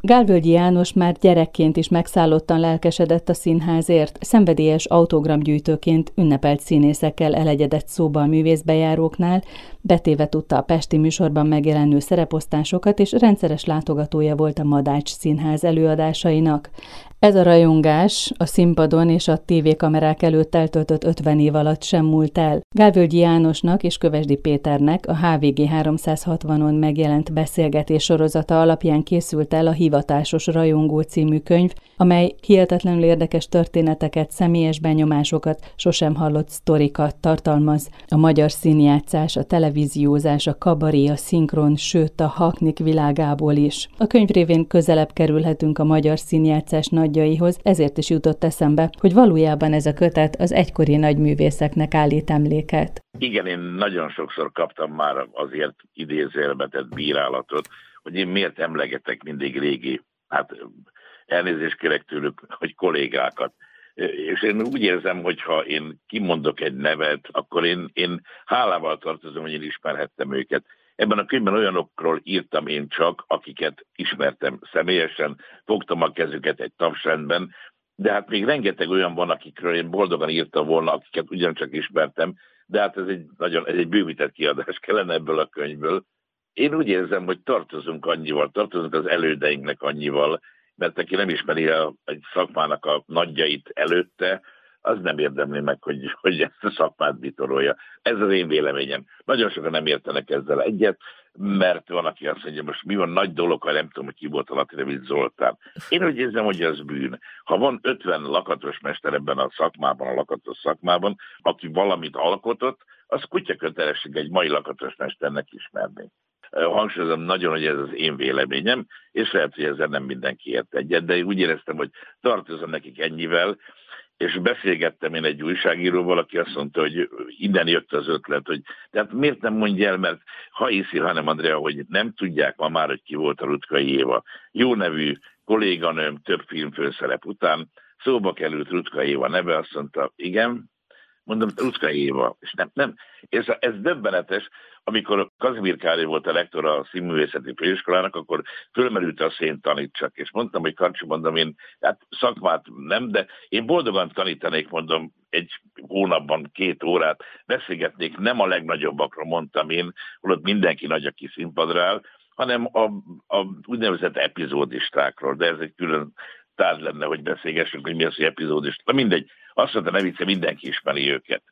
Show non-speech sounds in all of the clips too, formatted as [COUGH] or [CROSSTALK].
Gálvölgyi János már gyerekként is megszállottan lelkesedett a színházért, szenvedélyes autogramgyűjtőként ünnepelt színészekkel elegyedett szóba a művészbejáróknál, betéve tudta a Pesti műsorban megjelenő szereposztásokat, és rendszeres látogatója volt a Madács Színház előadásainak. Ez a rajongás a színpadon és a tévékamerák előtt eltöltött 50 év alatt sem múlt el. Gálvölgyi Jánosnak és Kövesdi Péternek a HVG 360-on megjelent beszélgetés sorozata alapján készült el a Hivatásos Rajongó című könyv, amely hihetetlenül érdekes történeteket, személyes benyomásokat, sosem hallott sztorikat tartalmaz. A magyar színjátszás, a televíziózás, a kabaré, a szinkron, sőt a haknik világából is. A könyv révén közelebb kerülhetünk a magyar színjátszás nagyjaihoz, ezért is jutott eszembe, hogy valójában ez a kötet az egykori nagyművészeknek állít emléket. Igen, én nagyon sokszor kaptam már azért idézélbetett bírálatot, hogy én miért emlegetek mindig régi, hát elnézést kérek tőlük, hogy kollégákat. És én úgy érzem, hogy ha én kimondok egy nevet, akkor én, én hálával tartozom, hogy én ismerhettem őket. Ebben a könyvben olyanokról írtam én csak, akiket ismertem személyesen, fogtam a kezüket egy tapsrendben, de hát még rengeteg olyan van, akikről én boldogan írtam volna, akiket ugyancsak ismertem, de hát ez egy nagyon, ez egy bővített kiadás [LAUGHS] kellene ebből a könyvből. Én úgy érzem, hogy tartozunk annyival, tartozunk az elődeinknek annyival, mert aki nem ismeri a, egy szakmának a nagyjait előtte, az nem érdemli meg, hogy, hogy ezt a szakmát bitorolja. Ez az én véleményem. Nagyon sokan nem értenek ezzel egyet, mert van, aki azt mondja, most mi van nagy dolog, ha nem tudom, hogy ki volt a Latinevit Zoltán. Én úgy érzem, hogy az bűn. Ha van 50 lakatos mester ebben a szakmában, a lakatos szakmában, aki valamit alkotott, az kutya kötelesség egy mai lakatos mesternek ismerni hangsúlyozom nagyon, hogy ez az én véleményem, és lehet, hogy ezzel nem mindenki ért egyet, de én úgy éreztem, hogy tartozom nekik ennyivel, és beszélgettem én egy újságíróval, aki azt mondta, hogy innen jött az ötlet, hogy tehát miért nem mondja el, mert ha hiszi, hanem Andrea, hogy nem tudják ma már, hogy ki volt a Rutkai Éva. Jó nevű kolléganőm több filmfőszerep után, szóba került Rutkai Éva neve, azt mondta, igen, mondom, Rutkai Éva, és nem, nem, ez, ez döbbenetes, amikor Kazimír Károly volt a lektor a színművészeti főiskolának, akkor fölmerült a szén tanítsak, és mondtam, hogy Kancsi, mondom, én hát szakmát nem, de én boldogan tanítanék, mondom, egy hónapban két órát, beszélgetnék, nem a legnagyobbakról mondtam én, holott mindenki nagy, aki színpadra áll, hanem a, a úgynevezett epizódistákról, de ez egy külön tárgy lenne, hogy beszélgessünk, hogy mi az, hogy epizódista. Na mindegy, azt mondta, ne vicce, mindenki ismeri őket.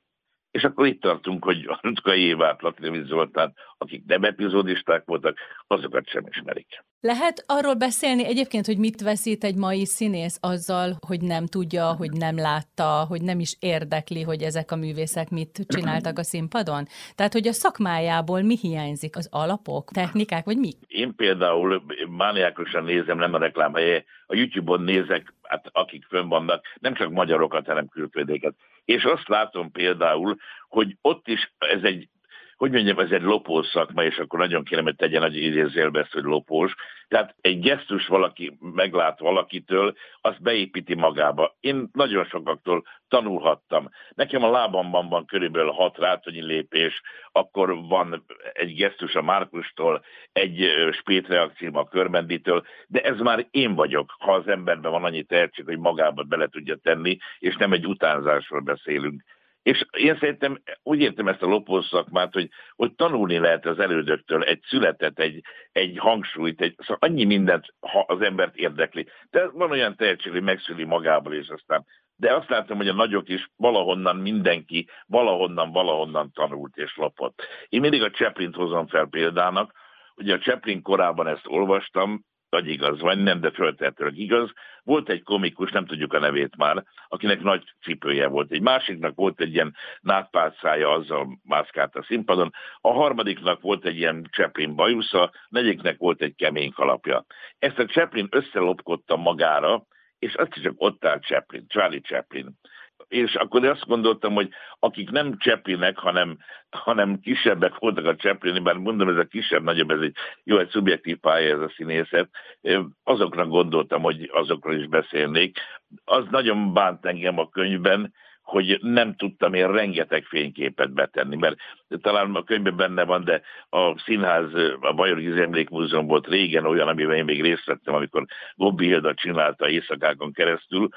És akkor itt tartunk, hogy a Rutkai Évát, Latinovic Zoltán, akik nem epizódisták voltak, azokat sem ismerik. Lehet arról beszélni egyébként, hogy mit veszít egy mai színész azzal, hogy nem tudja, hogy nem látta, hogy nem is érdekli, hogy ezek a művészek mit csináltak a színpadon? Tehát, hogy a szakmájából mi hiányzik? Az alapok, technikák, vagy mi? Én például mániákosan nézem, nem a reklámhelye, a YouTube-on nézek, hát akik fönn vannak, nem csak magyarokat, hanem külföldéket. És azt látom például, hogy ott is ez egy hogy mondjam, ez egy lopós szakma, és akkor nagyon kérem, hogy tegyen nagy idézélbe ezt, hogy lopós. Tehát egy gesztus valaki meglát valakitől, azt beépíti magába. Én nagyon sokaktól tanulhattam. Nekem a lábamban van körülbelül hat rátonyi lépés, akkor van egy gesztus a Márkustól, egy spétreakció a Körmenditől, de ez már én vagyok, ha az emberben van annyi tehetség, hogy magába bele tudja tenni, és nem egy utánzásról beszélünk. És én szerintem úgy értem ezt a lopós szakmát, hogy, hogy tanulni lehet az elődöktől egy születet, egy, egy hangsúlyt, egy, szóval annyi mindent, ha az embert érdekli. De van olyan tehetség, hogy megszüli magából, és aztán de azt látom, hogy a nagyok is valahonnan mindenki, valahonnan, valahonnan tanult és lopott. Én mindig a Chaplin-t hozom fel példának, ugye a Chaplin korában ezt olvastam, vagy igaz, vagy nem, de föltehetőleg igaz. Volt egy komikus, nem tudjuk a nevét már, akinek nagy cipője volt. Egy másiknak volt egy ilyen nátpálcája, azzal mászkált a színpadon. A harmadiknak volt egy ilyen Chaplin bajusza, negyiknek volt egy kemény kalapja. Ezt a Chaplin összelopkodta magára, és azt is csak ott áll Chaplin, Charlie Chaplin és akkor azt gondoltam, hogy akik nem Cseplinek, hanem, hanem kisebbek voltak a Cseplini, bár mondom, ez a kisebb, nagyobb, ez egy jó, egy szubjektív pálya ez a színészet, azokra gondoltam, hogy azokról is beszélnék. Az nagyon bánt engem a könyvben, hogy nem tudtam én rengeteg fényképet betenni, mert talán a könyvben benne van, de a színház, a Bajor Gizi Emlékmúzeum volt régen olyan, amiben én még részt vettem, amikor Gobbi Hilda csinálta éjszakákon keresztül,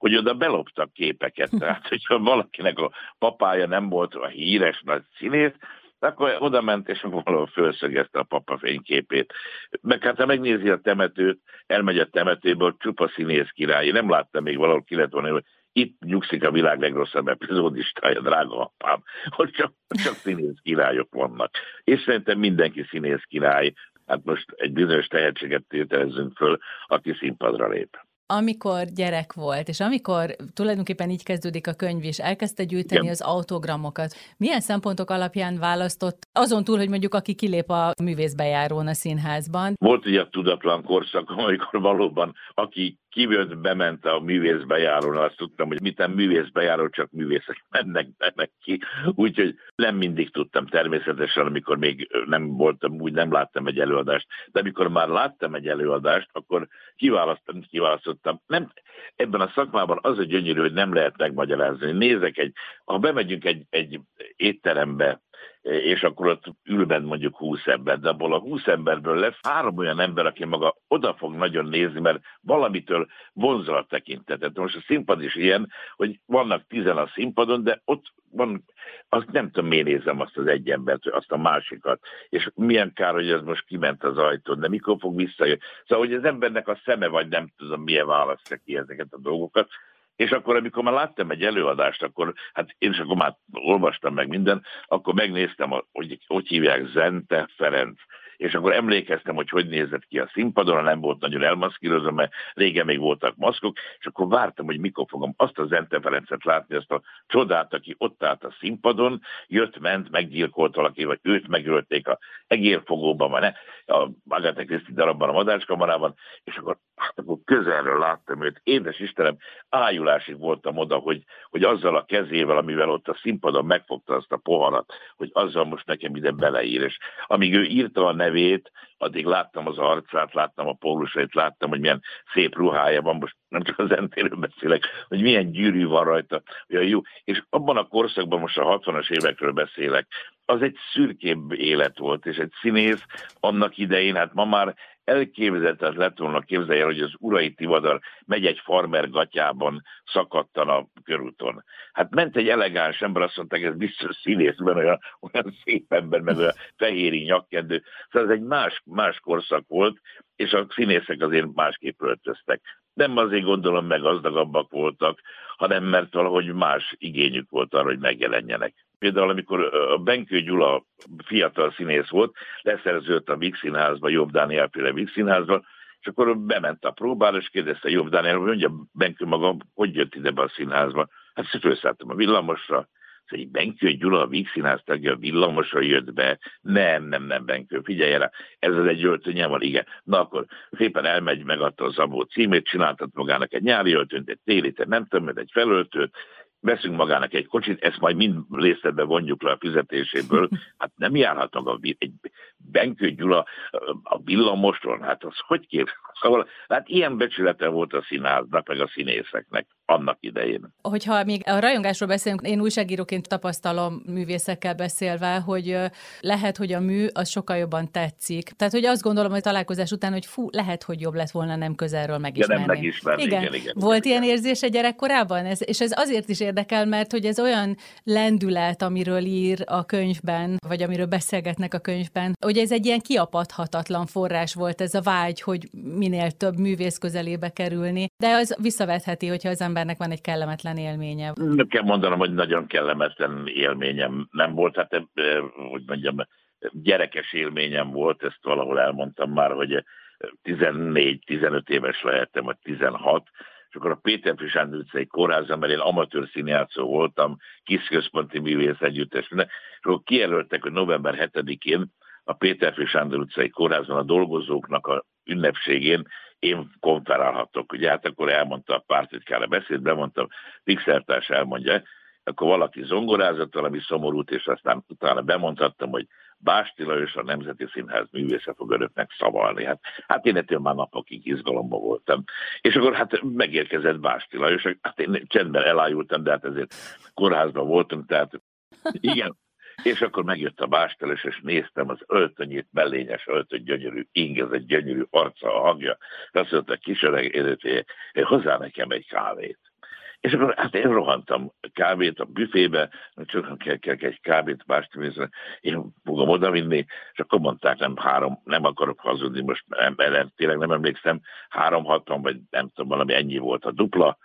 hogy oda beloptak képeket. Tehát, hogyha valakinek a papája nem volt a híres nagy színész, akkor oda ment, és valahol felszögezte a papa fényképét. Meg hát ha megnézi a temetőt, elmegy a temetőből, csupa színész király. nem láttam még valahol ki lett volna, hogy itt nyugszik a világ legrosszabb epizódistája, drága apám, hogy csak, csak színész királyok vannak. És szerintem mindenki színész király, hát most egy bizonyos tehetséget tételezzünk föl, aki színpadra lép amikor gyerek volt, és amikor tulajdonképpen így kezdődik a könyv, és elkezdte gyűjteni Igen. az autogramokat, milyen szempontok alapján választott, azon túl, hogy mondjuk aki kilép a művészbejárón a színházban? Volt a tudatlan korszak, amikor valóban aki kivőtt, bement a művészbejárón, azt tudtam, hogy miten művészbejáró, csak művészek [LAUGHS] mennek, mennek ki. Úgyhogy nem mindig tudtam természetesen, amikor még nem voltam, úgy nem láttam egy előadást. De amikor már láttam egy előadást, akkor kiválasztottam, kiválasztottam. Nem, ebben a szakmában az a gyönyörű, hogy nem lehet megmagyarázni. Nézek egy, ha bemegyünk egy, egy étterembe, és akkor ott ül bent mondjuk 20 ember, de abból a 20 emberből lesz három olyan ember, aki maga oda fog nagyon nézni, mert valamitől vonzal a tekintetet. Most a színpad is ilyen, hogy vannak tizen a színpadon, de ott van, azt nem tudom, miért nézem azt az egy embert, azt a másikat, és milyen kár, hogy ez most kiment az ajtón, de mikor fog visszajönni. Szóval, hogy az embernek a szeme, vagy nem tudom, milyen választja ki ezeket a dolgokat, és akkor, amikor már láttam egy előadást, akkor, hát én is akkor már olvastam meg minden, akkor megnéztem, hogy hogy hívják Zente Ferenc és akkor emlékeztem, hogy hogy nézett ki a színpadon, nem volt nagyon elmaszkírozva, mert régen még voltak maszkok, és akkor vártam, hogy mikor fogom azt a Zente Ferencet látni, azt a csodát, aki ott állt a színpadon, jött, ment, meggyilkolt valaki, vagy őt megölték a egérfogóban, vagy ne, a Agatha Christie darabban, a madárskamarában, és akkor, hát akkor közelről láttam őt. Édes Istenem, ájulásig voltam oda, hogy, hogy azzal a kezével, amivel ott a színpadon megfogta azt a poharat, hogy azzal most nekem ide beleír, és amíg ő írta a nevét, addig láttam az arcát, láttam a pólusait, láttam, hogy milyen szép ruhája van, most nem csak az entéről beszélek, hogy milyen gyűrű van rajta, olyan jó. És abban a korszakban, most a 60-as évekről beszélek, az egy szürkébb élet volt, és egy színész annak idején, hát ma már elképzelhetetlen lett volna képzelje, hogy az urai tivadar megy egy farmer gatyában szakadtan a körúton. Hát ment egy elegáns ember, azt mondták, ez biztos színészben olyan, olyan szép ember, meg olyan fehéri nyakkendő. Szóval ez egy más, más korszak volt, és a színészek azért másképp öltöztek. Nem azért gondolom meg gazdagabbak voltak, hanem mert valahogy más igényük volt arra, hogy megjelenjenek. Például amikor Benkő Gyula fiatal színész volt, leszerződött a Vix Színházba, Jobb Dániel féle Vix Színházba, és akkor bement a próbára, és kérdezte Jobb Dániel, hogy mondja Benkő maga, hogy jött ide be a színházba. Hát fölszálltam a villamosra, hogy Benkő Gyula, a Víg Színház tagja villamosra jött be. Nem, nem, nem, Benkő, figyelj rá, ez az egy öltönye van, igen. Na akkor szépen elmegy, megadta a Zabó címét, csináltat magának egy nyári öltönyt, egy télit, nem tudom, egy felöltőt, veszünk magának egy kocsit, ezt majd mind részletbe vonjuk le a fizetéséből, [LAUGHS] hát nem járhatnak a, egy Benkő Gyula a villamosról, hát az hogy kép? Szóval, hát ilyen becsülete volt a színháznak, meg a színészeknek annak idején. Hogyha még a rajongásról beszélünk, én újságíróként tapasztalom művészekkel beszélve, hogy lehet, hogy a mű az sokkal jobban tetszik. Tehát, hogy azt gondolom, hogy találkozás után, hogy fú, lehet, hogy jobb lett volna nem közelről megismerni. Ja, nem megismerni, igen. igen, igen. Volt igen, ilyen érzése gyerekkorában? Ez, és ez azért is érdekel, mert hogy ez olyan lendület, amiről ír a könyvben, vagy amiről beszélgetnek a könyvben, hogy ez egy ilyen kiapadhatatlan forrás volt ez a vágy, hogy minél több művész közelébe kerülni, de az visszavetheti, hogyha az embernek van egy kellemetlen élménye. Nem kell mondanom, hogy nagyon kellemetlen élményem nem volt, hát eh, hogy mondjam, gyerekes élményem volt, ezt valahol elmondtam már, hogy 14-15 éves lehettem, vagy 16, és akkor a Péter Frisánd utcai kórházban, mert én amatőr színjátszó voltam, kis központi művész együttes, és akkor kijelöltek, hogy november 7-én a Péter Sándor utcai kórházban a dolgozóknak a ünnepségén én konferálhatok. Ugye hát akkor elmondta a pártitkár a beszéd, bemondtam, Pixeltárs elmondja, akkor valaki zongorázott valami szomorút, és aztán utána bemondhattam, hogy Básti Lajos a Nemzeti Színház művésze fog önöknek szavalni. Hát, hát én ettől már napokig izgalomba voltam. És akkor hát megérkezett Básti Lajos, hát én csendben elájultam, de hát ezért kórházban voltunk, tehát [LAUGHS] igen, és akkor megjött a básteles, és néztem az öltönyét, mellényes öltöny, gyönyörű egy gyönyörű arca, a hangja. Azt mondta, kis öreg, hozzá nekem egy kávét. És akkor hát én rohantam kávét a büfébe, csak kell, kell egy kávét bástémészre, én fogom odavinni, és akkor mondták, nem három, nem akarok hazudni, most nem, tényleg nem emlékszem, három hatom, vagy nem tudom, valami ennyi volt a dupla,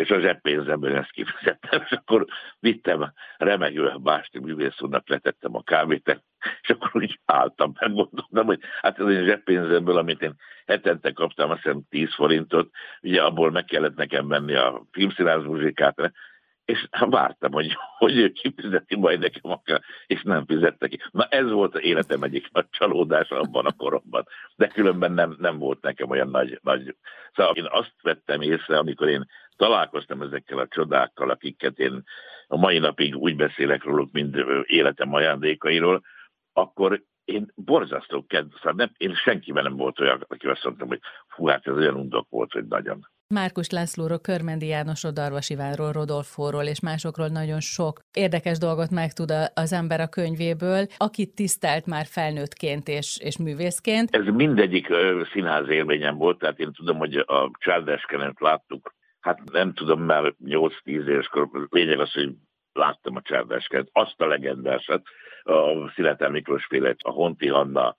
és az zseppénzemből ezt kifizettem, és akkor vittem remegő a Básti művészúrnak, letettem a kávét, és akkor úgy álltam, gondoltam, hogy hát ez a zseppénzemből, amit én hetente kaptam, azt hiszem 10 forintot, ugye abból meg kellett nekem venni a filmszínáz muzsikát, és vártam, hogy, hogy ő kifizeti majd nekem akár, és nem fizette ki. Na ez volt az életem egyik nagy csalódás abban a koromban, de különben nem, nem volt nekem olyan nagy, nagy. Szóval én azt vettem észre, amikor én találkoztam ezekkel a csodákkal, akiket én a mai napig úgy beszélek róluk, mint életem ajándékairól, akkor én borzasztó kedv, szóval nem, én senkivel nem volt olyan, aki azt mondtam, hogy fú, hát ez olyan undok volt, hogy nagyon. Márkus Lászlóról, Körmendi Jánosról, Darvas Ivánról, Rodolfóról és másokról nagyon sok érdekes dolgot megtud az ember a könyvéből, akit tisztelt már felnőttként és, és művészként. Ez mindegyik színház élményem volt, tehát én tudom, hogy a Csárdáskenet láttuk hát nem tudom, már 8-10 éveskor, lényeg az, hogy láttam a csárdásket, azt a legendásat, a Sziletel Miklós félet, a Honti Hanna,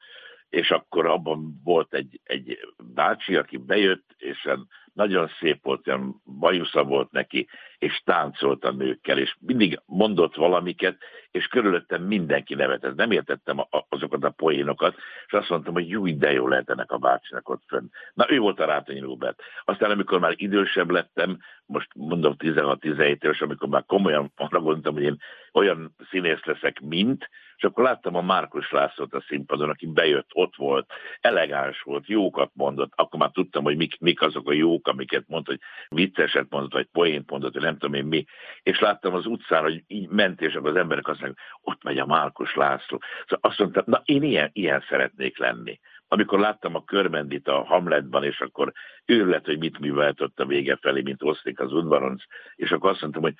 és akkor abban volt egy, egy bácsi, aki bejött, és nagyon szép volt, olyan bajusza volt neki, és táncolt a nőkkel, és mindig mondott valamiket, és körülöttem mindenki nevetett. Nem értettem azokat a poénokat, és azt mondtam, hogy jó, de jó lehet ennek a bácsinak ott fönn. Na, ő volt a Rátonyi Róbert. Aztán, amikor már idősebb lettem, most mondom 16-17 éves, amikor már komolyan arra gondoltam, hogy én olyan színész leszek, mint, és akkor láttam a Márkus Lászlót a színpadon, aki bejött, ott volt, elegáns volt, jókat mondott, akkor már tudtam, hogy mik, mik azok a jók, amiket mondott, hogy vicceset mondott, vagy poént mondott, vagy nem tudom én mi. És láttam az utcán, hogy így ment, és akkor az emberek azt mondják, ott megy a Márkus László. Szóval azt mondtam, na én ilyen, ilyen szeretnék lenni amikor láttam a körmendit a Hamletban, és akkor őrület, hogy mit művelt ott a vége felé, mint osztik az udvaronc, és akkor azt mondtam, hogy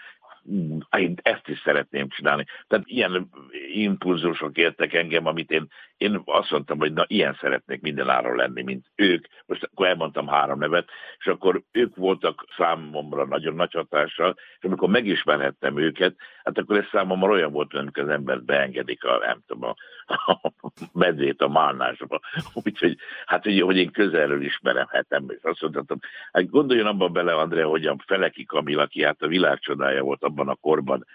én ezt is szeretném csinálni. Tehát ilyen impulzusok értek engem, amit én, én azt mondtam, hogy na ilyen szeretnék minden áron lenni, mint ők. Most akkor elmondtam három nevet, és akkor ők voltak számomra nagyon nagy hatással, és amikor megismerhettem őket, hát akkor ez számomra olyan volt, amikor az embert beengedik a, nem tudom, a, a medvét a málnásba. Úgyhogy, hát hogy, hogy én közelről ismerem, nem, és azt mondtam, hát gondoljon abban bele, Andrea, hogy a Feleki Kamil, aki hát a világ volt abban a korban,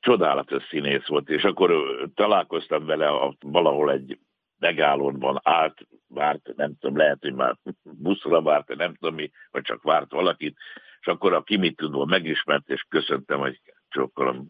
csodálatos színész volt, és akkor találkoztam vele a, valahol egy megállóban állt, várt, nem tudom, lehet, hogy már buszra várt, nem tudom mi, vagy csak várt valakit, és akkor a Kimit tudva megismert, és köszöntem, hogy csókolom.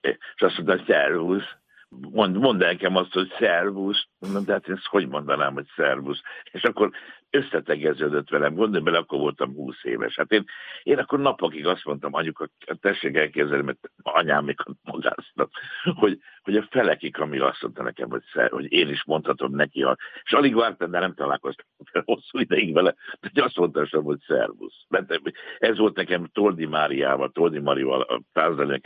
És azt mondta, szervusz, mond, mond nekem azt, hogy szervusz, mondom, de hát ezt hogy mondanám, hogy szervusz. És akkor összetegeződött velem, gondolj bele, akkor voltam 20 éves. Hát én, én akkor napokig azt mondtam, anyuka, tessék elképzelni, mert anyám magáztak, hogy, hogy a felekig, ami azt mondta nekem, hogy, szer, hogy én is mondhatom neki, ha, és alig vártam, de nem találkoztam hosszú ideig vele, de azt mondtam hogy szervusz. Mert ez volt nekem Toldi Máriával, Toldi Marival, a társadalmi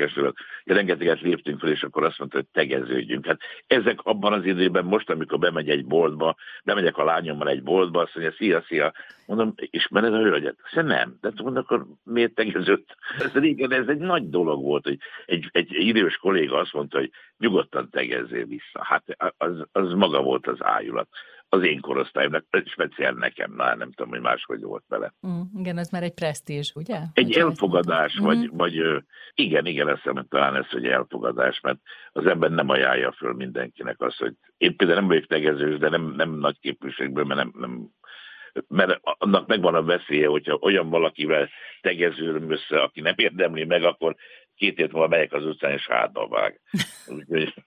rengeteget léptünk fel, és akkor azt mondta, hogy tegeződjünk. Hát ezek abban az időben, most, amikor bemegy egy boltba, bemegyek a lányommal egy boltba, azt mondja, szia, szia. Mondom, ismered a hölgyet? Azt nem. De mondom, akkor miért tegeződött? Ez régen ez egy nagy dolog volt, hogy egy, egy idős kolléga azt mondta, hogy nyugodtan tegezzél vissza. Hát az, az maga volt az ájulat az én korosztályomnak, speciál nekem, na, nem tudom, hogy máshogy volt vele. Mm, igen, ez már egy presztízs, ugye? Egy hogy elfogadás, vagy, mm. vagy igen, igen, azt hiszem, talán ez, hogy elfogadás, mert az ember nem ajánlja föl mindenkinek azt, hogy én például nem vagyok tegezős, de nem, nem nagy képviségből, mert nem, nem mert annak megvan a veszélye, hogyha olyan valakivel tegeződöm össze, aki nem érdemli meg, akkor két év múlva megyek az utcán, és hátba vág.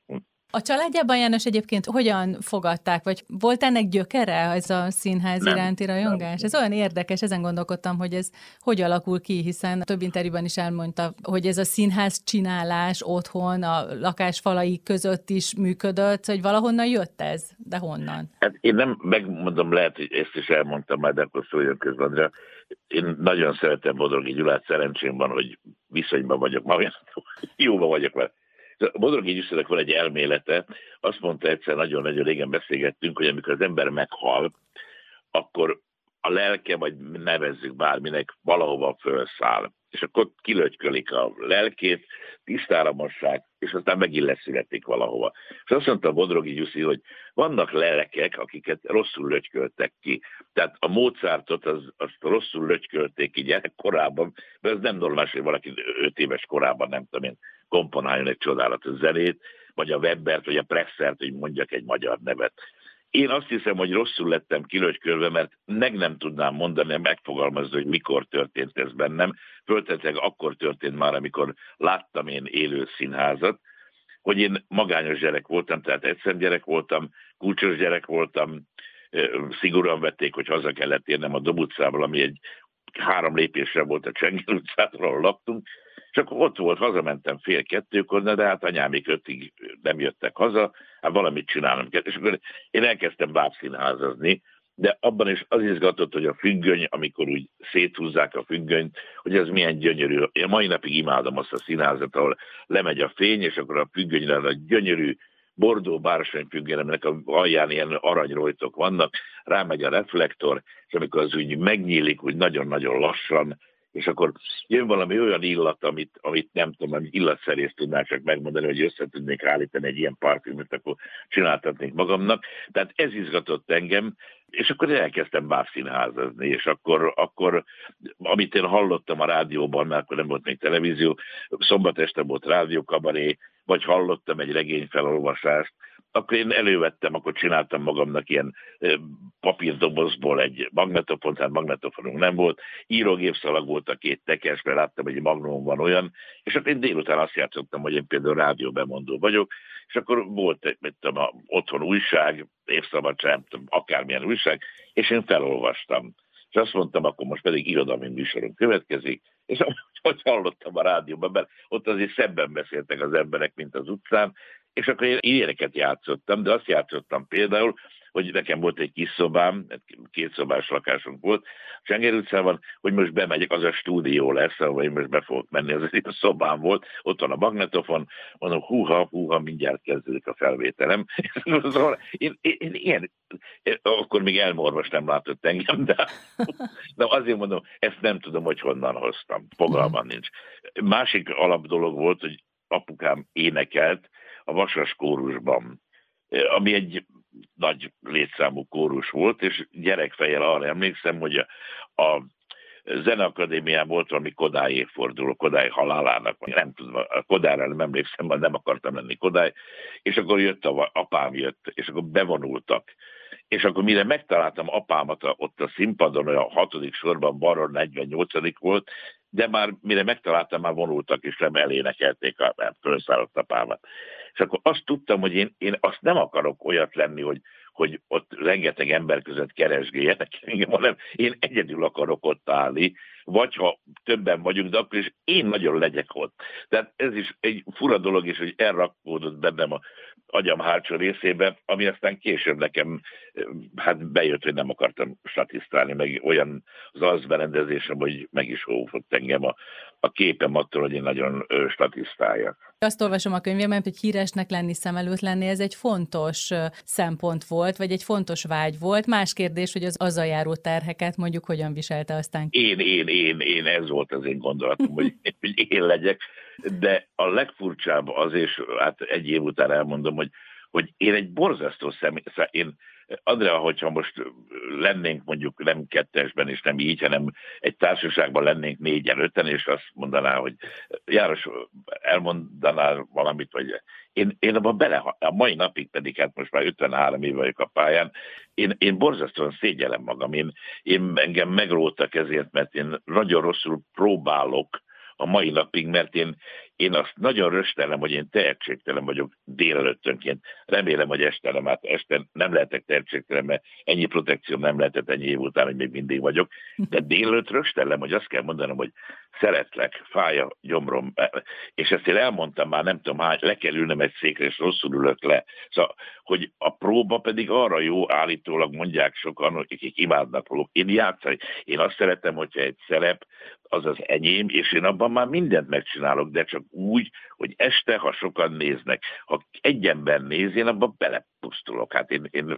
[LAUGHS] A családjában János egyébként hogyan fogadták, vagy volt ennek gyökere ez a színház nem, iránti rajongás? Nem. Ez olyan érdekes, ezen gondolkodtam, hogy ez hogy alakul ki, hiszen több interjúban is elmondta, hogy ez a színház csinálás otthon, a lakás falai között is működött, hogy valahonnan jött ez, de honnan? Hát én nem megmondom, lehet, hogy ezt is elmondtam már, de akkor szóljon közben, de én nagyon szeretem Bodrogi Gyulát, szerencsém van, hogy viszonyban vagyok ma, [LAUGHS] jóban vagyok vele. Bodrogi Gyulának van egy elmélete, azt mondta egyszer, nagyon-nagyon régen beszélgettünk, hogy amikor az ember meghal, akkor a lelke, vagy nevezzük bárminek, valahova felszáll. És akkor kilötykölik a lelkét, tisztára mossák, és aztán megint leszületik valahova. És azt mondta Bodrogi Gyuszi, hogy vannak lelkek, akiket rosszul lötyköltek ki. Tehát a Mozartot az, azt rosszul lötykölték ki gyerekkorában, mert ez nem normális, hogy valaki öt éves korában, nem tudom én, komponáljon egy csodálatos zenét, vagy a Webbert, vagy a Pressert, hogy mondjak egy magyar nevet. Én azt hiszem, hogy rosszul lettem kilögykölve, mert meg nem tudnám mondani, megfogalmazni, hogy mikor történt ez bennem. Föltetleg akkor történt már, amikor láttam én élő színházat, hogy én magányos gyerek voltam, tehát egyszer gyerek voltam, kulcsos gyerek voltam, szigorúan vették, hogy haza kellett érnem a Dob utcából, ami egy három lépésre volt a Csengel utcától, ahol laktunk, és akkor ott volt, hazamentem fél kettőkor, de hát anyámik ötig nem jöttek haza, hát valamit csinálnom kell. És akkor én elkezdtem bábszínházazni, de abban is az izgatott, hogy a függöny, amikor úgy széthúzzák a függönyt, hogy ez milyen gyönyörű. Én mai napig imádom azt a színházat, ahol lemegy a fény, és akkor a függönyre a gyönyörű bordó bársonyfüggelemnek a alján ilyen aranyrojtok vannak, rámegy a reflektor, és amikor az úgy megnyílik, úgy nagyon-nagyon lassan, és akkor jön valami olyan illat, amit, amit nem tudom, amit illatszerész tudnál csak megmondani, hogy össze tudnék állítani egy ilyen parfümöt, akkor csináltatnék magamnak. Tehát ez izgatott engem, és akkor elkezdtem bábszínházazni, és akkor, akkor, amit én hallottam a rádióban, mert akkor nem volt még televízió, szombat este volt rádiókabaré, vagy hallottam egy regényfelolvasást, akkor én elővettem, akkor csináltam magamnak ilyen papírdobozból egy magnetofon, tehát magnetofonunk nem volt, írógépszalag volt a két tekes, mert láttam, hogy egy magnum van olyan, és akkor én délután azt játszottam, hogy én például rádió bemondó vagyok, és akkor volt mit tudom, otthon újság, évszabadság, tudom, akármilyen újság, és én felolvastam. És azt mondtam, akkor most pedig irodalmi műsoron következik, és [LAUGHS] hogy hallottam a rádióban, mert ott azért szebben beszéltek az emberek, mint az utcán, és akkor én ilyeneket játszottam, de azt játszottam például, hogy nekem volt egy kis szobám, két szobás lakásunk volt, Csenger utcában, hogy most bemegyek, az a stúdió lesz, ahol én most be fogok menni, az egy szobám volt, ott van a magnetofon, mondom, húha, húha, mindjárt kezdődik a felvételem. [LAUGHS] Szóval én, én, én ilyen, akkor még elmorvas nem látott engem, de, de azért mondom, ezt nem tudom, hogy honnan hoztam, fogalmam nincs. Másik alap dolog volt, hogy apukám énekelt a Vasas kórusban, ami egy nagy létszámú kórus volt, és gyerekfejjel arra emlékszem, hogy a, a Zeneakadémián volt valami Kodály évforduló, Kodály halálának, nem tudom, a Kodályra nem emlékszem, mert nem akartam lenni Kodály, és akkor jött a apám jött, és akkor bevonultak. És akkor mire megtaláltam apámat ott a színpadon, a hatodik sorban, balról 48 volt, de már mire megtaláltam, már vonultak, és nem elénekelték a felszállott apámat. És akkor azt tudtam, hogy én, én azt nem akarok olyat lenni, hogy, hogy ott rengeteg ember között keresgéljenek engem, hanem én egyedül akarok ott állni, vagy ha többen vagyunk, de akkor is én nagyon legyek ott. Tehát ez is egy fura dolog, és hogy elrakódott bennem a agyam hátsó részébe, ami aztán később nekem hát bejött, hogy nem akartam statisztálni, meg olyan az az berendezésem, hogy meg is óvott engem a, a képem attól, hogy én nagyon statisztáljak. Azt olvasom a könyvében, hogy híresnek lenni, szem előtt lenni, ez egy fontos szempont volt, vagy egy fontos vágy volt. Más kérdés, hogy az azzal járó terheket mondjuk hogyan viselte aztán. Én, én, én, én, ez volt az én gondolatom, hogy, [LAUGHS] hogy én legyek. De a legfurcsább az, és hát egy év után elmondom, hogy, hogy én egy borzasztó személy, szóval én Andrea, hogyha most lennénk mondjuk nem kettesben, és nem így, hanem egy társaságban lennénk négyen, öten, és azt mondaná, hogy János, elmondanál valamit, vagy én, én abban bele, a mai napig pedig, hát most már 53 éve vagyok a pályán, én, én borzasztóan szégyelem magam, én, én engem megróttak ezért, mert én nagyon rosszul próbálok a mai napig, mert én, én azt nagyon röstelem, hogy én tehetségtelen vagyok délelőttönként. Remélem, hogy este nem, hát este nem lehetek tehetségtelen, mert ennyi protekció nem lehetett ennyi év után, hogy még mindig vagyok. De délelőtt röstelem, hogy azt kell mondanom, hogy szeretlek, fáj a gyomrom, és ezt én elmondtam már, nem tudom hány, le kell ülnem egy székre, és rosszul ülök le. Szóval, hogy a próba pedig arra jó, állítólag mondják sokan, akik imádnak valók. Én játszani. Én azt szeretem, hogyha egy szerep, az az enyém, és én abban már mindent megcsinálok, de csak úgy, hogy este, ha sokan néznek. Ha egy ember néz, én abban belepusztulok. Hát én, én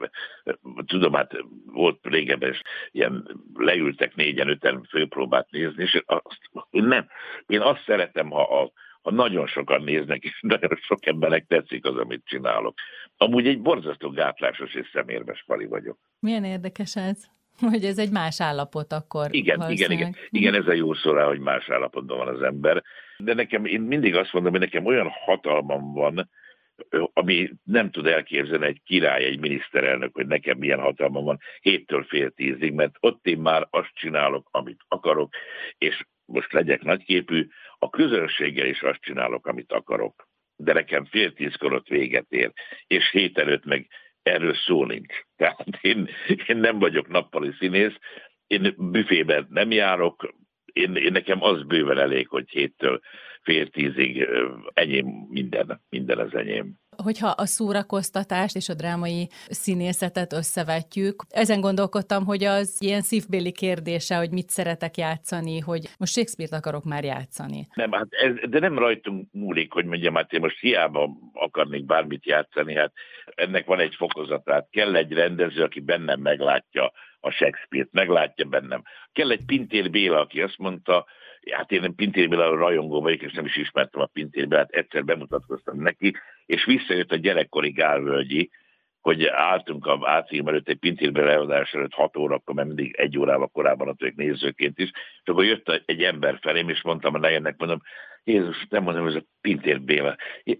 tudom, hát volt régebben, és ilyen leültek négyen, öten főpróbát nézni, és azt, én nem. Én azt szeretem, ha a, ha nagyon sokan néznek, és nagyon sok embernek tetszik az, amit csinálok. Amúgy egy borzasztó gátlásos és szemérmes pali vagyok. Milyen érdekes ez? [LAUGHS] Hogy ez egy más állapot akkor. Igen, igen, igen. Igen, ez a jó szó rá, hogy más állapotban van az ember. De nekem, én mindig azt mondom, hogy nekem olyan hatalmam van, ami nem tud elképzelni egy király, egy miniszterelnök, hogy nekem milyen hatalmam van héttől fél tízig, mert ott én már azt csinálok, amit akarok, és most legyek nagyképű, a közönséggel is azt csinálok, amit akarok. De nekem fél tízkor ott véget ér, és hét előtt meg erről szó nincs. Tehát én, én nem vagyok nappali színész, én büfében nem járok, én, én nekem az bőven elég, hogy héttől fél tízig enyém minden, minden az enyém. Hogyha a szórakoztatást és a drámai színészetet összevetjük, ezen gondolkodtam, hogy az ilyen szívbéli kérdése, hogy mit szeretek játszani, hogy most Shakespeare-t akarok már játszani. Nem, hát ez, de nem rajtunk múlik, hogy mondjam, hát én most hiába akarnék bármit játszani, hát ennek van egy fokozatát. Kell egy rendező, aki bennem meglátja a Shakespeare-t, meglátja bennem. Kell egy Pintér Béla, aki azt mondta, hát én Pintér Béla rajongó vagyok, és nem is ismertem a Pintér Bélát, egyszer bemutatkoztam neki, és visszajött a gyerekkori Gálvölgyi, hogy álltunk a átfilm előtt egy Pintér leadás előtt 6 órakor, mert mindig egy órával korábban adtuk nézőként is, és akkor jött egy ember felém, és mondtam a nejemnek, mondom, Jézus, nem mondom, ez a Pintér Béla,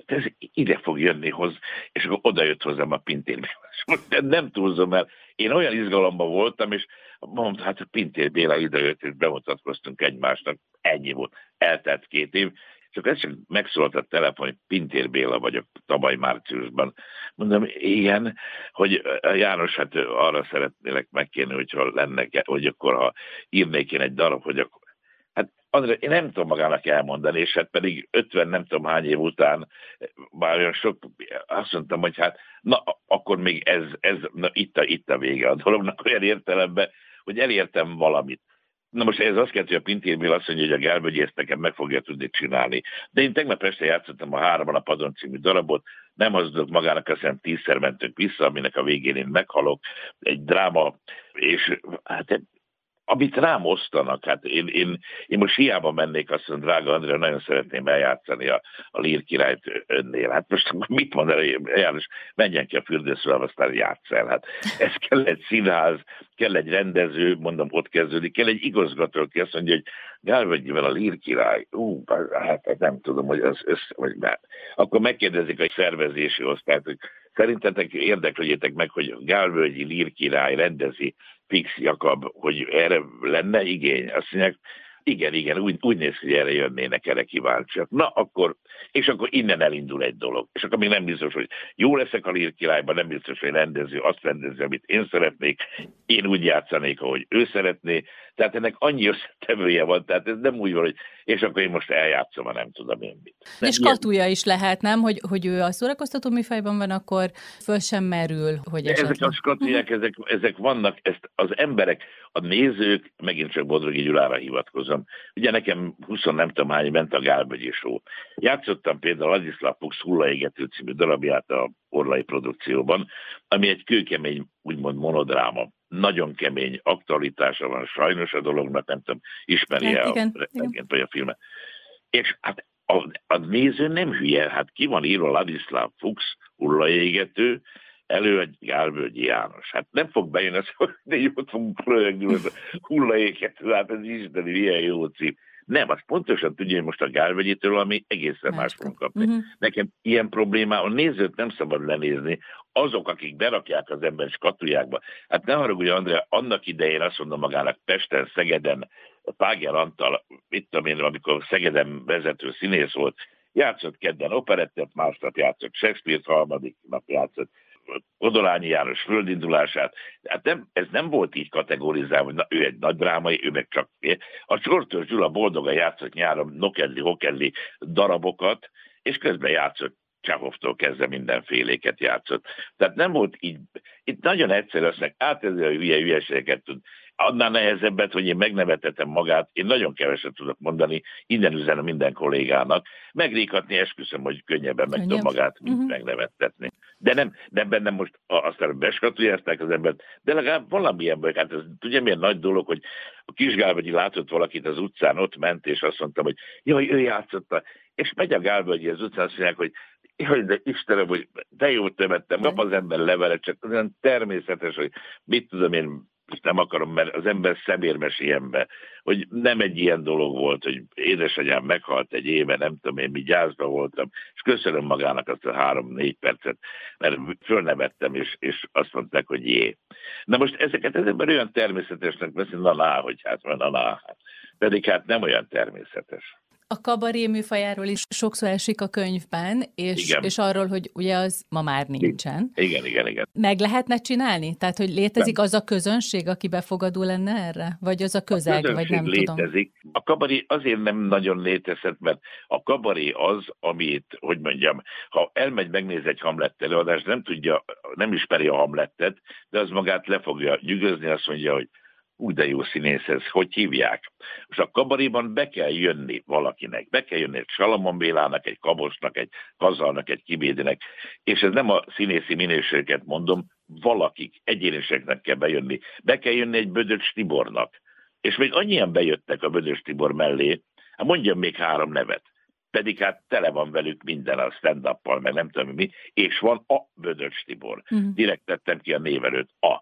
ez ide fog jönni hoz, és akkor oda jött hozzám a Pintér Béla. Nem túlzom, mert én olyan izgalomban voltam, és mondta, hát a Pintér Béla idejött, és bemutatkoztunk egymásnak, ennyi volt, eltelt két év, csak ez csak megszólalt a telefon, hogy Pintér Béla vagyok tavaly márciusban. Mondom, igen, hogy János, hát arra szeretnélek megkérni, hogyha lenne, hogy akkor ha írnék én egy darab, hogy akkor Hát André, én nem tudom magának elmondani, és hát pedig 50 nem tudom hány év után már olyan sok, azt mondtam, hogy hát na, akkor még ez, ez na, itt, a, itt a vége a dolognak olyan értelemben, hogy elértem valamit. Na most ez azt jelenti, hogy a Pintér Béla azt mondja, hogy a Gálvölgyi ezt nekem meg fogja tudni csinálni. De én tegnap este játszottam a Hárman a Padon című darabot, nem hazudok magának, azt hiszem tízszer mentünk vissza, aminek a végén én meghalok. Egy dráma, és hát amit rám osztanak, hát én, én, én most hiába mennék, azt mondom, drága Andrea, nagyon szeretném eljátszani a, a Lír királyt önnél. Hát most mit mond el, János, menjen ki a fürdőszóval, aztán játsz el. Hát ez kell egy színház, kell egy rendező, mondom, ott kezdődik, kell egy igazgató, aki azt mondja, hogy Gálvegyivel a Lír király, ú, hát nem tudom, hogy az össze, vagy már. Akkor megkérdezik a szervezési osztályt, hogy szerintetek érdeklődjétek meg, hogy Gálvölgyi Lír király rendezi Fix Jakab, hogy erre lenne igény. Azt mondják, igen, igen, úgy, úgy néz ki, hogy erre jönnének, erre kíváncsiak. Na, akkor, és akkor innen elindul egy dolog. És akkor még nem biztos, hogy jó leszek a Lír királyban, nem biztos, hogy rendező azt rendező, amit én szeretnék, én úgy játszanék, ahogy ő szeretné. Tehát ennek annyi összetevője van, tehát ez nem úgy van, hogy és akkor én most eljátszom, a nem tudom én mit. Nem, és katuja is lehet, nem? Hogy, hogy ő a szórakoztató műfajban van, akkor föl sem merül, hogy esetleg... Ezek a skatuják, ezek, ezek vannak, ezt az emberek, a nézők, megint csak Bodrogi Gyulára hivatkozom. Ugye nekem 20 nem tudom hány ment a Gálbögyi show. Játszottam például Ladislav Fuchs Hullaégető című darabját a Orlai produkcióban, ami egy kőkemény, úgymond monodráma nagyon kemény aktualitása van sajnos a dolognak, nem tudom, ismeri-e hát, igen, a igen. vagy a filmet. És hát a, a néző nem hülye, hát ki van írva Ladislav Fuchs, hullaégető, elő egy Gálvölgyi János. Hát nem fog bejönni, hogy de jót fogunk röhögni, hullaégető, hát ez isteni, milyen jó cím. Nem, az pontosan tudja, hogy most a Gálvegyitől, ami egészen más fogunk kapni. Uh-huh. Nekem ilyen a nézőt nem szabad lenézni, azok, akik berakják az ember skatujákba. Hát ne haragudj, Andrea, annak idején azt mondom magának Pesten, Szegeden, Páger Antal, itt tudom én, amikor Szegeden vezető színész volt, Játszott kedden operettet, másnap játszott Shakespeare-t, harmadik nap játszott Kodolányi János földindulását. Hát nem, ez nem volt így kategorizálva, hogy na, ő egy nagy drámai, ő meg csak... A Csortőr Gyula boldogan játszott nyáron Nokedli, Hokedli darabokat, és közben játszott Csahovtól kezdve mindenféléket játszott. Tehát nem volt így, itt nagyon egyszerű lesznek, átező a hülye hülyeségeket tud. Annál nehezebbet, hogy én megnevetetem magát, én nagyon keveset tudok mondani, innen üzenem minden kollégának. Megrékatni esküszöm, hogy könnyebben meg tudom magát, mint uh-huh. megnevettetni. De nem, nem bennem most aztán beskatujázták az embert, de legalább valamilyen baj. Hát ez ugye milyen nagy dolog, hogy a Kisgálvegyi látott valakit az utcán, ott ment, és azt mondtam, hogy jaj, ő játszotta. És megy a Gálvegyi az utcán, azt mondják, hogy jaj, de Istenem, hogy de jót temettem, kap az ember levelet, csak olyan természetes, hogy mit tudom én, és nem akarom, mert az ember szemérmes ilyenbe, hogy nem egy ilyen dolog volt, hogy édesanyám meghalt egy éve, nem tudom én, mi gyászba voltam, és köszönöm magának azt a három-négy percet, mert fölnevettem, és, és azt mondták, hogy jé. Na most ezeket az ember olyan természetesnek veszi, na na, hogy hát van, na hát. pedig hát nem olyan természetes a kabaré műfajáról is sokszor esik a könyvben, és, és arról, hogy ugye az ma már nincsen. Igen, igen, igen. Meg lehetne csinálni? Tehát, hogy létezik nem. az a közönség, aki befogadó lenne erre? Vagy az a közeg, a vagy nem létezik. tudom? A kabaré azért nem nagyon létezhet, mert a kabaré az, amit, hogy mondjam, ha elmegy, megnéz egy Hamlet előadást, nem tudja, nem ismeri a Hamlettet, de az magát le fogja nyűgözni, azt mondja, hogy úgy de jó színész ez, hogy hívják. Most a kabaréban be kell jönni valakinek, be kell jönni egy Salamon Bélának, egy Kabosnak, egy Kazalnak, egy Kibédinek, és ez nem a színészi minőséget mondom, valakik, egyéniseknek kell bejönni. Be kell jönni egy Bödöcs Tibornak. És még annyian bejöttek a Bödöcs Tibor mellé, hát mondjam még három nevet pedig hát tele van velük minden a stand meg nem tudom mi, és van a Bödöcs Tibor. Uh-huh. Direkt tettem ki a névelőt, a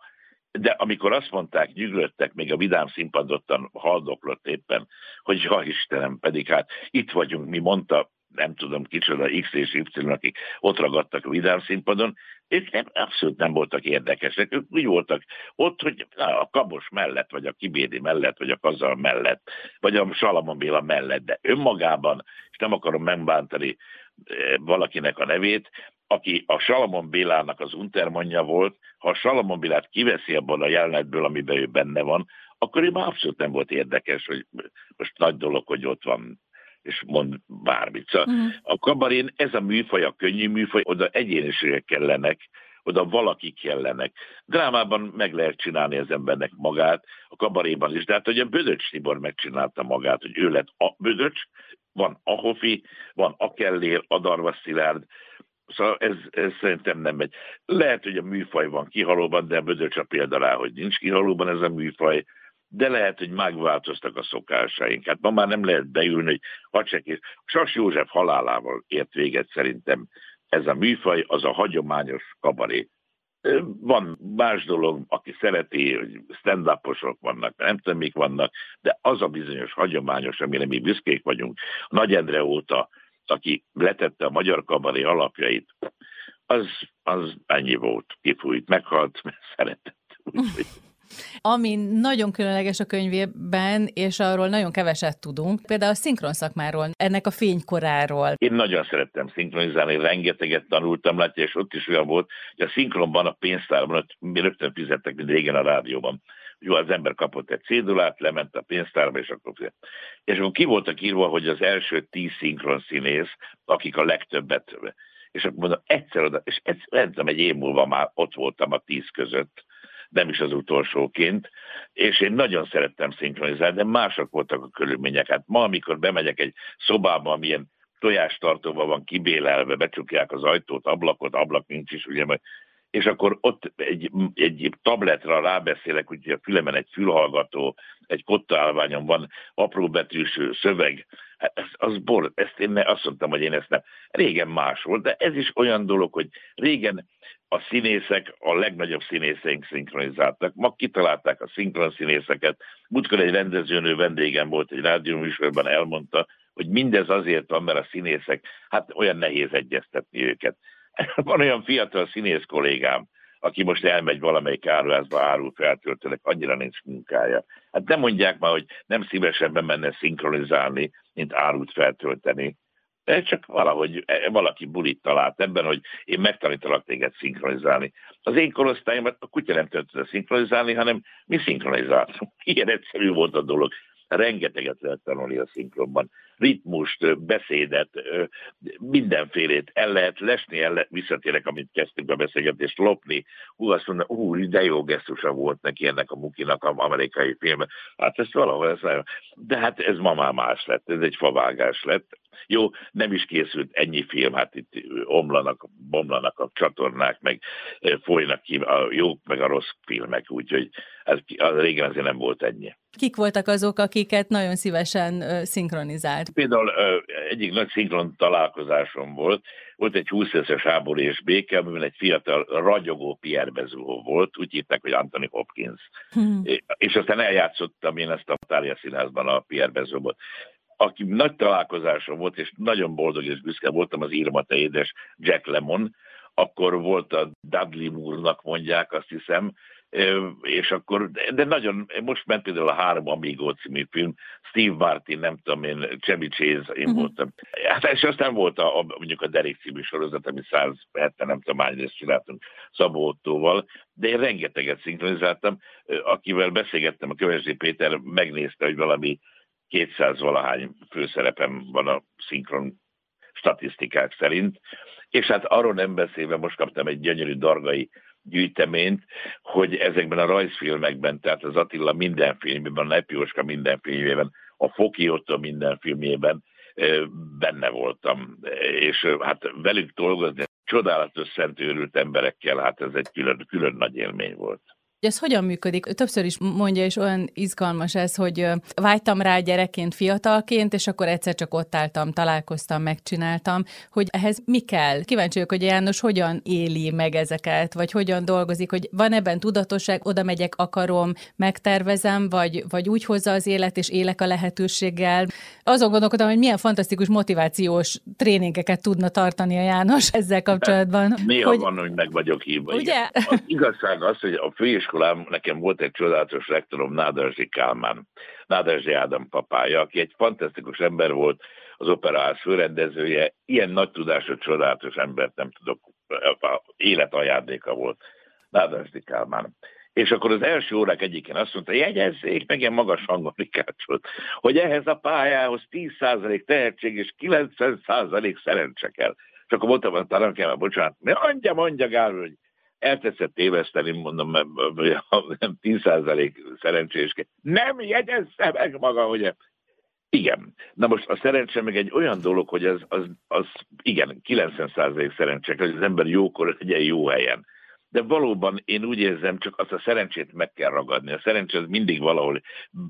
de amikor azt mondták, nyüglöttek, még a vidám színpadottan haldoklott éppen, hogy ja Istenem, pedig hát itt vagyunk, mi mondta, nem tudom kicsoda, X és Y, akik ott ragadtak a vidám színpadon, és nem, abszolút nem voltak érdekesek. Ők úgy voltak ott, hogy a Kabos mellett, vagy a Kibédi mellett, vagy a Kazal mellett, vagy a Salamon Béla mellett, de önmagában, és nem akarom megbántani eh, valakinek a nevét, aki a Salamon Bélának az untermanja volt, ha a Salamon Bélát kiveszi abból a jelenetből, amiben ő benne van, akkor ő már abszolút nem volt érdekes, hogy most nagy dolog, hogy ott van és mond bármit. Szóval uh-huh. A kabarén ez a műfaj, a könnyű műfaj, oda egyéniségek kellenek, oda valaki kellenek. Drámában meg lehet csinálni az embernek magát, a kabaréban is, de hát a Bödöcs Tibor megcsinálta magát, hogy ő lett a Bödöcs, van a Hofi, van a Kellér, a Darva Szilárd, Szóval ez, ez szerintem nem megy. Lehet, hogy a műfaj van kihalóban, de Bödöcs a példa rá, hogy nincs kihalóban ez a műfaj, de lehet, hogy megváltoztak a szokásaink. Hát ma már nem lehet beülni, hogy hadsekés. Sas József halálával ért véget szerintem ez a műfaj, az a hagyományos kabaré. Van más dolog, aki szereti, hogy stand vannak, nem tudom, mik vannak, de az a bizonyos hagyományos, amire mi büszkék vagyunk, Nagy Endre óta, aki letette a magyar kabaré alapjait, az, az ennyi volt, kifújt, meghalt, mert szeretett. [LAUGHS] Ami nagyon különleges a könyvében, és arról nagyon keveset tudunk, például a szinkron szakmáról, ennek a fénykoráról. Én nagyon szerettem szinkronizálni, rengeteget tanultam, látja, és ott is olyan volt, hogy a szinkronban, a pénztárban, ott rögtön fizettek, mint régen a rádióban. Jó, az ember kapott egy cédulát, lement a pénztárba, és akkor. És akkor ki voltak írva, hogy az első tíz szinkron színész, akik a legtöbbet és akkor mondom, egyszer oda, és egyszer, nem tudom, egy év múlva már ott voltam a tíz között, nem is az utolsóként, és én nagyon szerettem szinkronizálni, de mások voltak a körülmények. Hát ma, amikor bemegyek egy szobába, amilyen tojástartóban van kibélelve, becsukják az ajtót, ablakot, ablak nincs is, ugye, és akkor ott egy, egy tabletra rábeszélek, hogy a fülemen egy fülhallgató, egy kottaállványon van apróbetűs szöveg, hát ez, az bor, ezt én ne, azt mondtam, hogy én ezt nem. Régen más volt, de ez is olyan dolog, hogy régen a színészek, a legnagyobb színészeink szinkronizáltak. Ma kitalálták a szinkron színészeket. Múltkor egy rendezőnő vendégem volt egy rádióműsorban, elmondta, hogy mindez azért van, mert a színészek, hát olyan nehéz egyeztetni őket. [LAUGHS] Van olyan fiatal színész kollégám, aki most elmegy valamelyik áruházba árul feltöltőnek, annyira nincs munkája. Hát nem mondják már, hogy nem szívesebben menne szinkronizálni, mint árut feltölteni. csak valahogy e, valaki bulit talált ebben, hogy én megtanítalak téged szinkronizálni. Az én korosztályomat a kutya nem tudta szinkronizálni, hanem mi szinkronizáltunk. [LAUGHS] Ilyen egyszerű volt a dolog rengeteget lehet tanulni a szinkronban. Ritmust, beszédet, mindenfélét el lehet lesni, el lehet, visszatérek, amit kezdtünk a beszélgetést, lopni. Hú, azt mondja, hú, de jó gesztusa volt neki ennek a Mukinak a amerikai filmben. Hát ez valahol, ez nagyon... de hát ez ma már más lett, ez egy favágás lett. Jó, nem is készült ennyi film, hát itt omlanak, bomlanak a csatornák, meg folynak ki a jók, meg a rossz filmek, úgyhogy ez, az régen azért nem volt ennyi. Kik voltak azok, akiket nagyon szívesen szinkronizált? Például egyik nagy szinkron találkozásom volt, volt egy 20 éves háború és béke, amiben egy fiatal ragyogó Pierre Bezó volt, úgy hívták, hogy Anthony Hopkins. Hmm. És aztán eljátszottam én ezt a Tália Színházban a Pierre Bezóból aki nagy találkozásom volt, és nagyon boldog és büszke voltam, az Irma édes Jack Lemon, akkor volt a Dudley Moore-nak mondják, azt hiszem, és akkor, de nagyon, most ment például a Három Amigo című film, Steve Martin, nem tudom én, Chevy Chase, én uh-huh. voltam. Hát, és aztán volt a, a, mondjuk a Derek című sorozat, ami 170, nem tudom hány részt csináltunk Szabó Ottóval, de én rengeteget szinkronizáltam. Akivel beszélgettem, a Kövesi Péter megnézte, hogy valami 200 valahány főszerepem van a szinkron statisztikák szerint, és hát arról nem beszélve most kaptam egy gyönyörű dargai gyűjteményt, hogy ezekben a rajzfilmekben, tehát az Attila minden filmében, a Nepióska minden filmében, a Foki Otto minden filmjében benne voltam, és hát velük dolgozni csodálatos szentőrült emberekkel, hát ez egy külön, külön nagy élmény volt. Ez hogyan működik? Többször is mondja, és olyan izgalmas ez, hogy vágytam rá gyerekként, fiatalként, és akkor egyszer csak ott álltam, találkoztam, megcsináltam, hogy ehhez mi kell? Kíváncsi vagyok, hogy János hogyan éli meg ezeket, vagy hogyan dolgozik, hogy van ebben tudatosság, oda megyek, akarom, megtervezem, vagy, vagy úgy hozza az élet, és élek a lehetőséggel. Azon gondolkodom, hogy milyen fantasztikus motivációs tréningeket tudna tartani a János ezzel kapcsolatban. Néha hogy... van, hogy meg vagyok hívva. Ugye? Az igazság az, hogy a főiskolában iskolám nekem volt egy csodálatos rektorom, Nádarzsi Kálmán, Nádarzsi Ádám papája, aki egy fantasztikus ember volt, az operaház főrendezője, ilyen nagy tudású, csodálatos embert nem tudok, életajándéka volt, Nádarzsi Kálmán. És akkor az első órák egyikén azt mondta, jegyezzék meg ilyen magas hangon Rikácsot, hogy ehhez a pályához 10% tehetség és 90% szerencse kell. És akkor mondtam a tanárkával, bocsánat, mondja, mondja Gál, hogy eltetszett téveszteni, mondom, nem 10% szerencsés. Nem jegyezze meg maga, hogy igen. Na most a szerencse meg egy olyan dolog, hogy az, az, az igen, 90% szerencsek, hogy az ember jókor legyen jó helyen. De valóban én úgy érzem, csak azt a szerencsét meg kell ragadni. A szerencse az mindig valahol,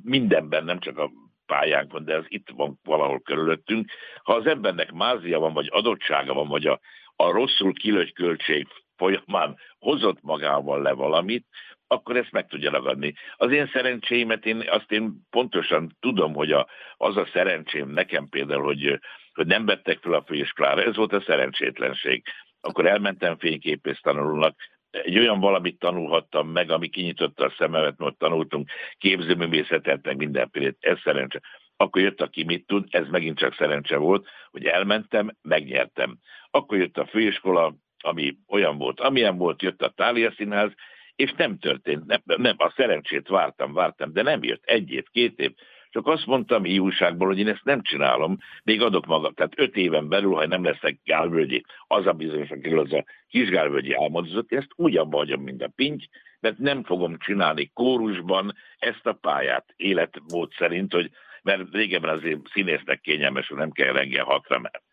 mindenben, nem csak a pályánkon, de az itt van valahol körülöttünk. Ha az embernek mázia van, vagy adottsága van, vagy a, a rosszul kilőtt költség folyamán hozott magával le valamit, akkor ezt meg tudja ragadni. Az én szerencséimet, én azt én pontosan tudom, hogy a, az a szerencsém nekem például, hogy, hogy nem vettek fel a főiskolára, ez volt a szerencsétlenség. Akkor elmentem fényképész tanulónak, egy olyan valamit tanulhattam meg, ami kinyitotta a szememet, mert tanultunk képzőművészetet, meg mindenfélét, ez szerencse. Akkor jött, aki mit tud, ez megint csak szerencse volt, hogy elmentem, megnyertem. Akkor jött a főiskola, ami olyan volt, amilyen volt, jött a Tália Színház, és nem történt, nem, nem, a szerencsét vártam, vártam, de nem jött egy év, két év, csak azt mondtam újságból, hogy én ezt nem csinálom, még adok magam. Tehát öt éven belül, ha nem leszek gálvölgyi, az a bizonyos, akiről az a kis gálvölgyi álmodozott, ezt úgy abba mint a pinty, mert nem fogom csinálni kórusban ezt a pályát életmód szerint, hogy mert régebben azért színésznek kényelmes, hogy nem kell reggel hatra, mert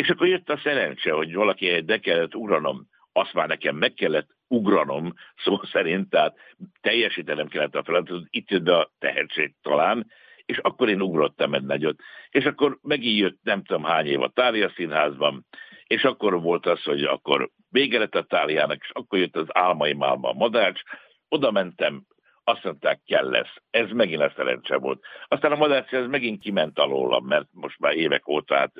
és akkor jött a szerencse, hogy valaki egy de kellett ugranom, azt már nekem meg kellett ugranom, [LAUGHS] szó szerint, tehát teljesítenem kellett a feladatot, itt jött a tehetség talán, és akkor én ugrottam egy nagyot. És akkor megint jött nem tudom hány év a Tália Színházban, és akkor volt az, hogy akkor vége lett a Táliának, és akkor jött az álmai málma a madács, oda mentem, azt mondták, kell lesz. Ez megint a szerencse volt. Aztán a madács ez megint kiment alólam, mert most már évek óta hát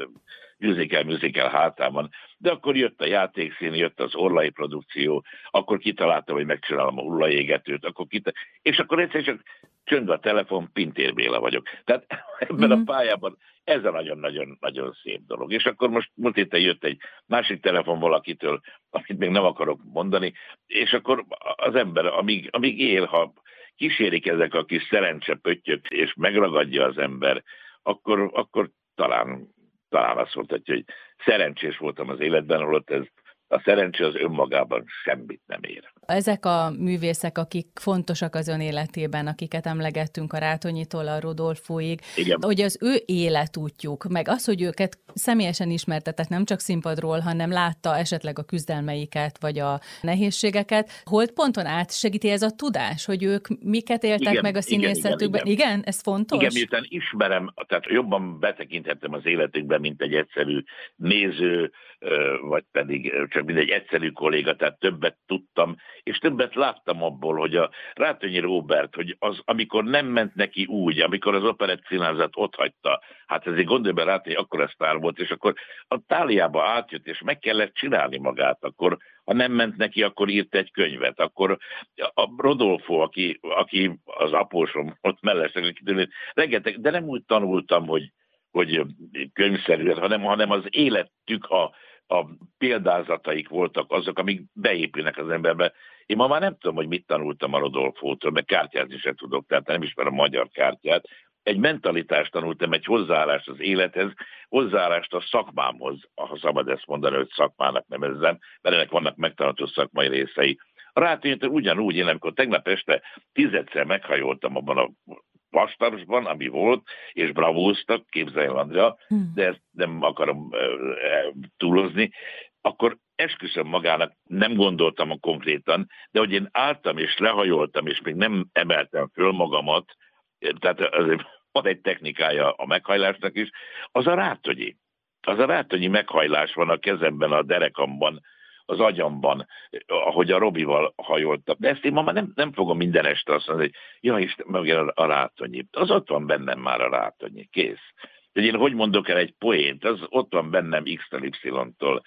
musical, musical hátában, de akkor jött a játékszín, jött az orlai produkció, akkor kitaláltam, hogy megcsinálom a hullajégetőt, akkor kita... és akkor egyszer csak csönd a telefon, Pintér Béla vagyok. Tehát [LAUGHS] ebben mm-hmm. a mhm. pályában ez a nagyon-nagyon-nagyon szép dolog. És akkor most múlt héten jött egy másik telefon valakitől, amit még nem akarok mondani, és akkor az ember, amíg, amíg él, ha kísérik ezek a kis szerencsepöttyök, és megragadja az ember, akkor, akkor talán, talán azt mondhatja, hogy szerencsés voltam az életben, holott ez a szerencsé az önmagában semmit nem ér. Ezek a művészek, akik fontosak az ön életében, akiket emlegettünk a Rátonyitól a Rodolfóig, Igen. hogy az ő életútjuk, meg az, hogy őket személyesen ismertetett nem csak színpadról, hanem látta esetleg a küzdelmeiket, vagy a nehézségeket, hol ponton át segíti ez a tudás, hogy ők miket éltek igen, meg a színészetükben? Igen, igen, igen. igen, ez fontos? Igen, miután ismerem, tehát jobban betekinthettem az életükbe, mint egy egyszerű néző, vagy pedig csak mint egy egyszerű kolléga, tehát többet tudtam, és többet láttam abból, hogy a Rátönyi Robert, hogy az, amikor nem ment neki úgy, amikor az operett színházat ott hagyta, hát ezért gondolj be Rátönyi, akkor a sztár volt, és akkor a táliába átjött, és meg kellett csinálni magát, akkor ha nem ment neki, akkor írt egy könyvet, akkor a Rodolfo, aki, aki az apósom ott mellesleg, rengeteg, de nem úgy tanultam, hogy hogy könyvszerűen, hanem, hanem az életük, a, a példázataik voltak azok, amik beépülnek az emberbe. Én ma már nem tudom, hogy mit tanultam a Rodolfótól, mert kártyát is tudok, tehát nem ismerem a magyar kártyát. Egy mentalitást tanultam, egy hozzáállást az élethez, hozzáállást a szakmámhoz, ha szabad ezt mondani, hogy szakmának nevezzem, mert ennek vannak megtanulható szakmai részei. Rátényítő ugyanúgy, én amikor tegnap este tizedszer meghajoltam abban a vastarosban, ami volt, és bravóztak, képzelj Andrea, hmm. de ezt nem akarom uh, túlozni, akkor esküszöm magának, nem gondoltam a konkrétan, de hogy én álltam és lehajoltam, és még nem emeltem föl magamat, tehát azért van egy technikája a meghajlásnak is, az a rátonyi. Az a rátonyi meghajlás van a kezemben, a derekamban, az agyamban, ahogy a Robival hajoltam. De ezt én ma már nem, nem fogom minden este azt mondani, hogy ja, Isten, meg a rátonyi. Az ott van bennem már a rátonyi, kész. Hogy én hogy mondok el egy poént, az ott van bennem X-től Y-tól.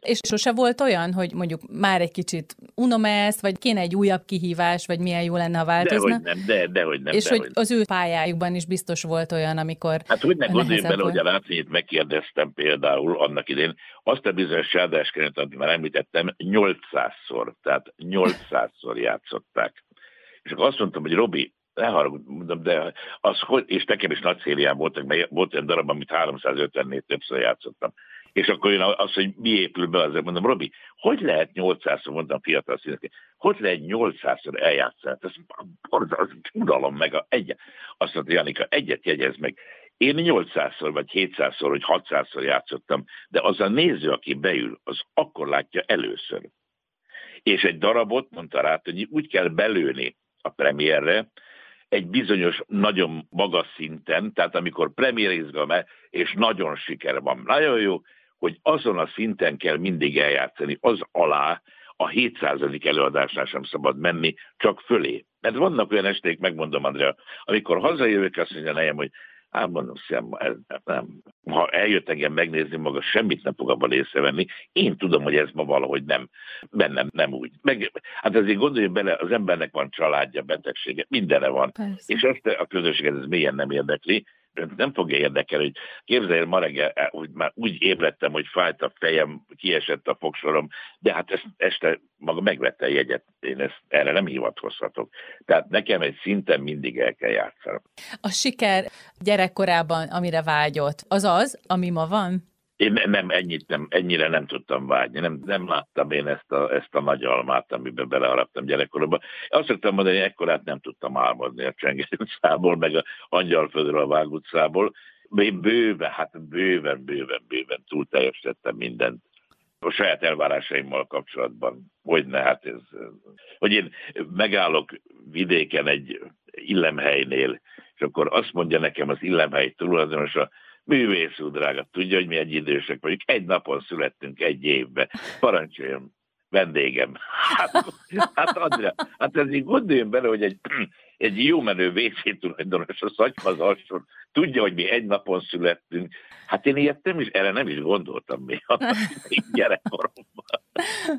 És sose volt olyan, hogy mondjuk már egy kicsit unom ezt, vagy kéne egy újabb kihívás, vagy milyen jó lenne, ha változna? Dehogy nem, de, dehogy nem. És hogy hogy az ő pályájukban is biztos volt olyan, amikor Hát hogy ne gondolj bele, hogy a Látványit megkérdeztem például annak idén, azt a bizonyos sádáskenet, amit már említettem, 800-szor, tehát 800-szor játszották. És akkor azt mondtam, hogy Robi, ne haragudj, de az, hogy, és nekem is nagy szérián voltak, mert volt egy darab, amit 350-nél többször játszottam. És akkor jön az, hogy mi épül be, azért mondom, Robi, hogy lehet 800-szor, mondtam fiatal színek, hogy lehet 800-szor eljátszani? Ez az uralom meg a egy. Azt mondta Janika, egyet jegyez meg. Én 800-szor vagy 700-szor vagy 600-szor játszottam, de az a néző, aki beül, az akkor látja először. És egy darabot, mondta rá, hogy úgy kell belőni a premierre, egy bizonyos, nagyon magas szinten, tehát amikor premierizgalme és nagyon siker van, nagyon jó, hogy azon a szinten kell mindig eljátszani, az alá a 700. előadásnál sem szabad menni, csak fölé. Mert vannak olyan esték, megmondom, Andrea, amikor hazajövök, azt mondja nejem, hogy Hát mondom, szem, ez nem. Ha eljött engem megnézni, maga semmit nem fog abban észrevenni. Én tudom, hogy ez ma valahogy nem, bennem nem úgy. Meg, hát ezért gondolj bele, az embernek van családja, betegsége, mindenre van. Persze. És ezt a közösséget ez mélyen nem érdekli nem fogja érdekelni, hogy képzelj, ma reggel úgy, eh, már úgy ébredtem, hogy fájt a fejem, kiesett a fogsorom, de hát ezt este maga megvette a jegyet, én ezt, erre nem hivatkozhatok. Tehát nekem egy szinten mindig el kell játszani. A siker gyerekkorában, amire vágyott, az az, ami ma van? Én nem, ennyit nem, ennyire nem tudtam vágyni, nem, nem láttam én ezt a, ezt a nagy almát, amiben beleharaptam gyerekkoromban. Azt szoktam mondani, hogy ekkorát nem tudtam álmodni a Csengeri utcából, meg a Angyalföldről a Vág utcából. Én bőven, hát bőven, bőven, bőven túl teljesítettem mindent a saját elvárásaimmal kapcsolatban. Hogy ne, hát ez, hogy én megállok vidéken egy illemhelynél, és akkor azt mondja nekem az illemhely tulajdonosa, Művész úr, drága, tudja, hogy mi egy idősek vagyunk. Egy napon születtünk egy évben. Parancsoljon, vendégem. [LAUGHS] Hát, hát Andrea, hát ez így gondoljon bele, hogy egy, egy jó menő WC tulajdonos a Szagyfaz alsón tudja, hogy mi egy napon születtünk. Hát én ilyet nem is, erre nem is gondoltam még [LAUGHS] gyerekkoromban.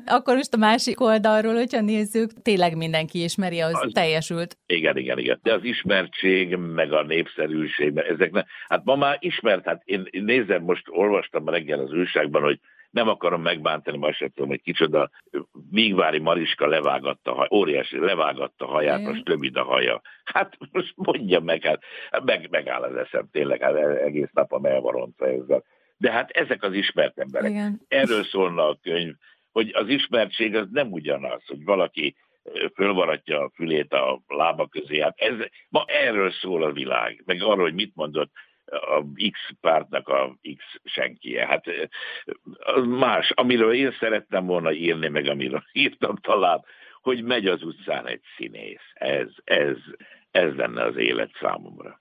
Akkor most a másik oldalról, hogyha nézzük, tényleg mindenki ismeri, az, az teljesült. Igen, igen, igen. De az ismertség, meg a népszerűség, ezek ne, hát ma már ismert, hát én, én nézem, most olvastam reggel az újságban, hogy nem akarom megbántani, ma se tudom, hogy kicsoda, Mígvári Mariska levágatta, haj, óriási levágatta haját, most rövid a haja. Hát most mondja meg, hát meg, megáll az eszem, tényleg, hát egész napom el van rontva ezzel. De hát ezek az ismert emberek. Igen. Erről szólna a könyv, hogy az ismertség az nem ugyanaz, hogy valaki fölvaratja a fülét a lába közé. Hát ez, ma erről szól a világ, meg arról, hogy mit mondott a X pártnak a X senkie. Hát más, amiről én szerettem volna írni, meg amiről [LAUGHS] írtam talán, hogy megy az utcán egy színész. Ez, ez, ez lenne az élet számomra.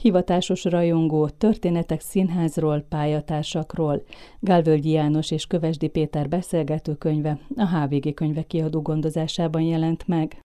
Hivatásos rajongó, történetek színházról, pályatársakról. Gálvölgyi János és Kövesdi Péter beszélgető könyve a HVG könyvek kiadó gondozásában jelent meg.